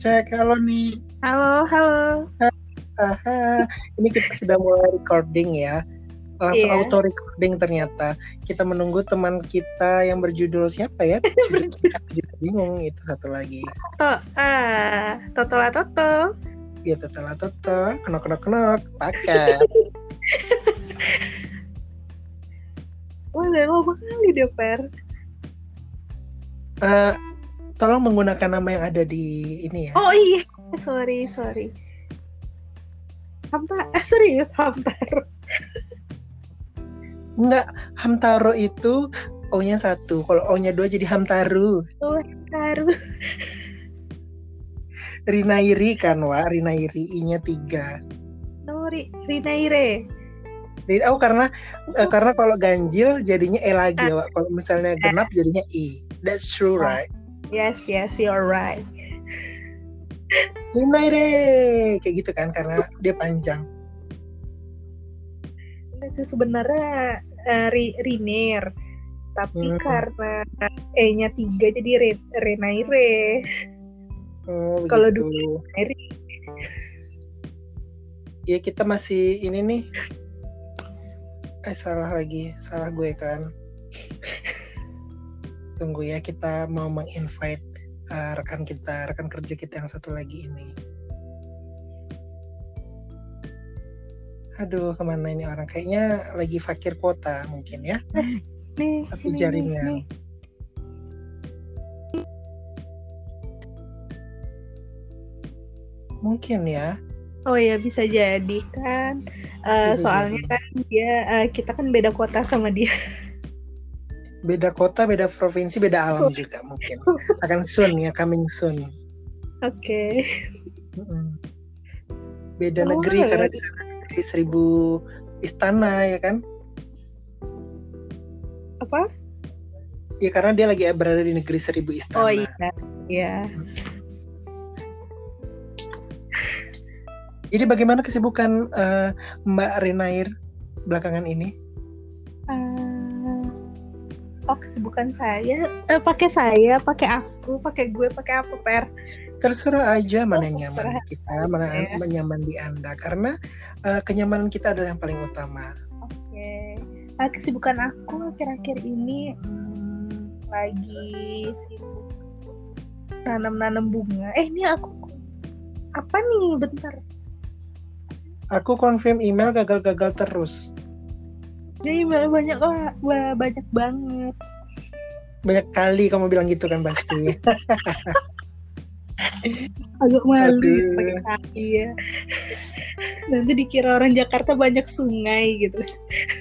Cek, halo nih. Halo, halo. Ini kita sudah mulai recording ya. Langsung Iya. auto recording ternyata. Kita menunggu teman kita yang berjudul siapa ya? Bingung itu satu lagi. To, ah, Toto lah Toto. Ya tetelah tete, kenok kenok kenok, pakai. Wah, udah lama kali dia per. Eh, tolong menggunakan nama yang ada di ini ya. Oh iya, sorry, sorry. Hamta, eh serius Hamtaro. Enggak, Hamtaro itu O-nya satu. Kalau O-nya dua jadi Hamtaru. Oh, Hamtaro. Rinairi kan, Wak. Rinairi I-nya tiga. Nori, Rinaire. Jadi, oh karena eh, karena kalau ganjil jadinya E lagi ya, Wak. Kalau misalnya genap jadinya I. That's true, right? Yes, yes, you're right. Rinaire kayak gitu kan karena dia panjang. Enggak sih sebenarnya eh, Ri- Riner. Tapi Hmm. karena E-nya tiga jadi Re, Renaire. Oh, Kalau begitu. Renaire. Ya kita masih ini nih. Eh salah lagi, salah gue kan. Tunggu ya, kita mau menginvite eh, rekan kita, rekan kerja kita yang satu lagi ini. Aduh, ke mana ini orang? Kayaknya lagi fakir kuota mungkin ya. Nih, Tapi jaringan. nih. Mungkin ya. Oh ya bisa jadi kan. Eh, Bisa soalnya jadi. kan dia eh, kita kan beda kota sama dia. Beda kota, beda provinsi, beda alam juga mungkin. Akan soon ya, coming soon. Oke. Mm-mm. Beda Oh, negeri ya. karena di sana negeri seribu istana ya kan? Apa? Ya karena dia lagi berada di negeri seribu istana. Oh iya. Iya. Jadi bagaimana kesibukan eh, Mbak Renair belakangan ini? Eh, oh kesibukan saya. Eh, pakai saya, pakai aku, pakai gue, pakai apa per? Terserah aja mana yang Oh, nyaman terserah. di kita, mana Ya. yang nyaman di Anda. Karena eh, kenyamanan kita adalah yang paling utama. Oke. Eh, kesibukan aku akhir-akhir ini hmm, lagi sibuk nanam-nanam bunga. Eh ini aku apa nih? Bentar. Aku confirm email gagal-gagal terus. Jadi banyak lah, Wah, banyak banget. Banyak kali kamu bilang gitu kan pasti. Agak malu Aduh. ya pakai kaki ya. Nanti dikira orang Jakarta banyak sungai gitu.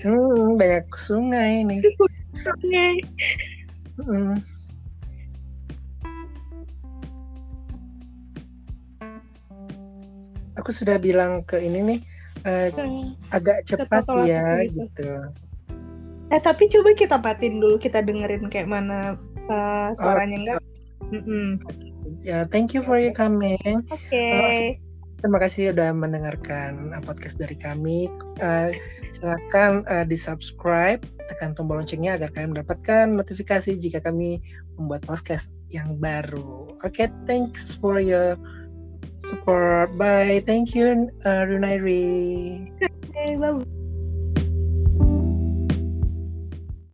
Hmm, banyak sungai nih. Sungai. Hmm. Aku sudah bilang ke ini nih eh, agak cepat ya gitu. gitu. Eh tapi coba kita patin dulu, kita dengerin kayak mana uh, suaranya enggak. Mm-mm. Ya, thank you for your coming. Oke. Terima kasih sudah mendengarkan uh, podcast dari kami. Uh, silakan uh, di subscribe, tekan tombol loncengnya agar kalian mendapatkan notifikasi jika kami membuat podcast yang baru. Oke, thanks for your support. Bye. Thank you, uh, Runairi. Oke, bye.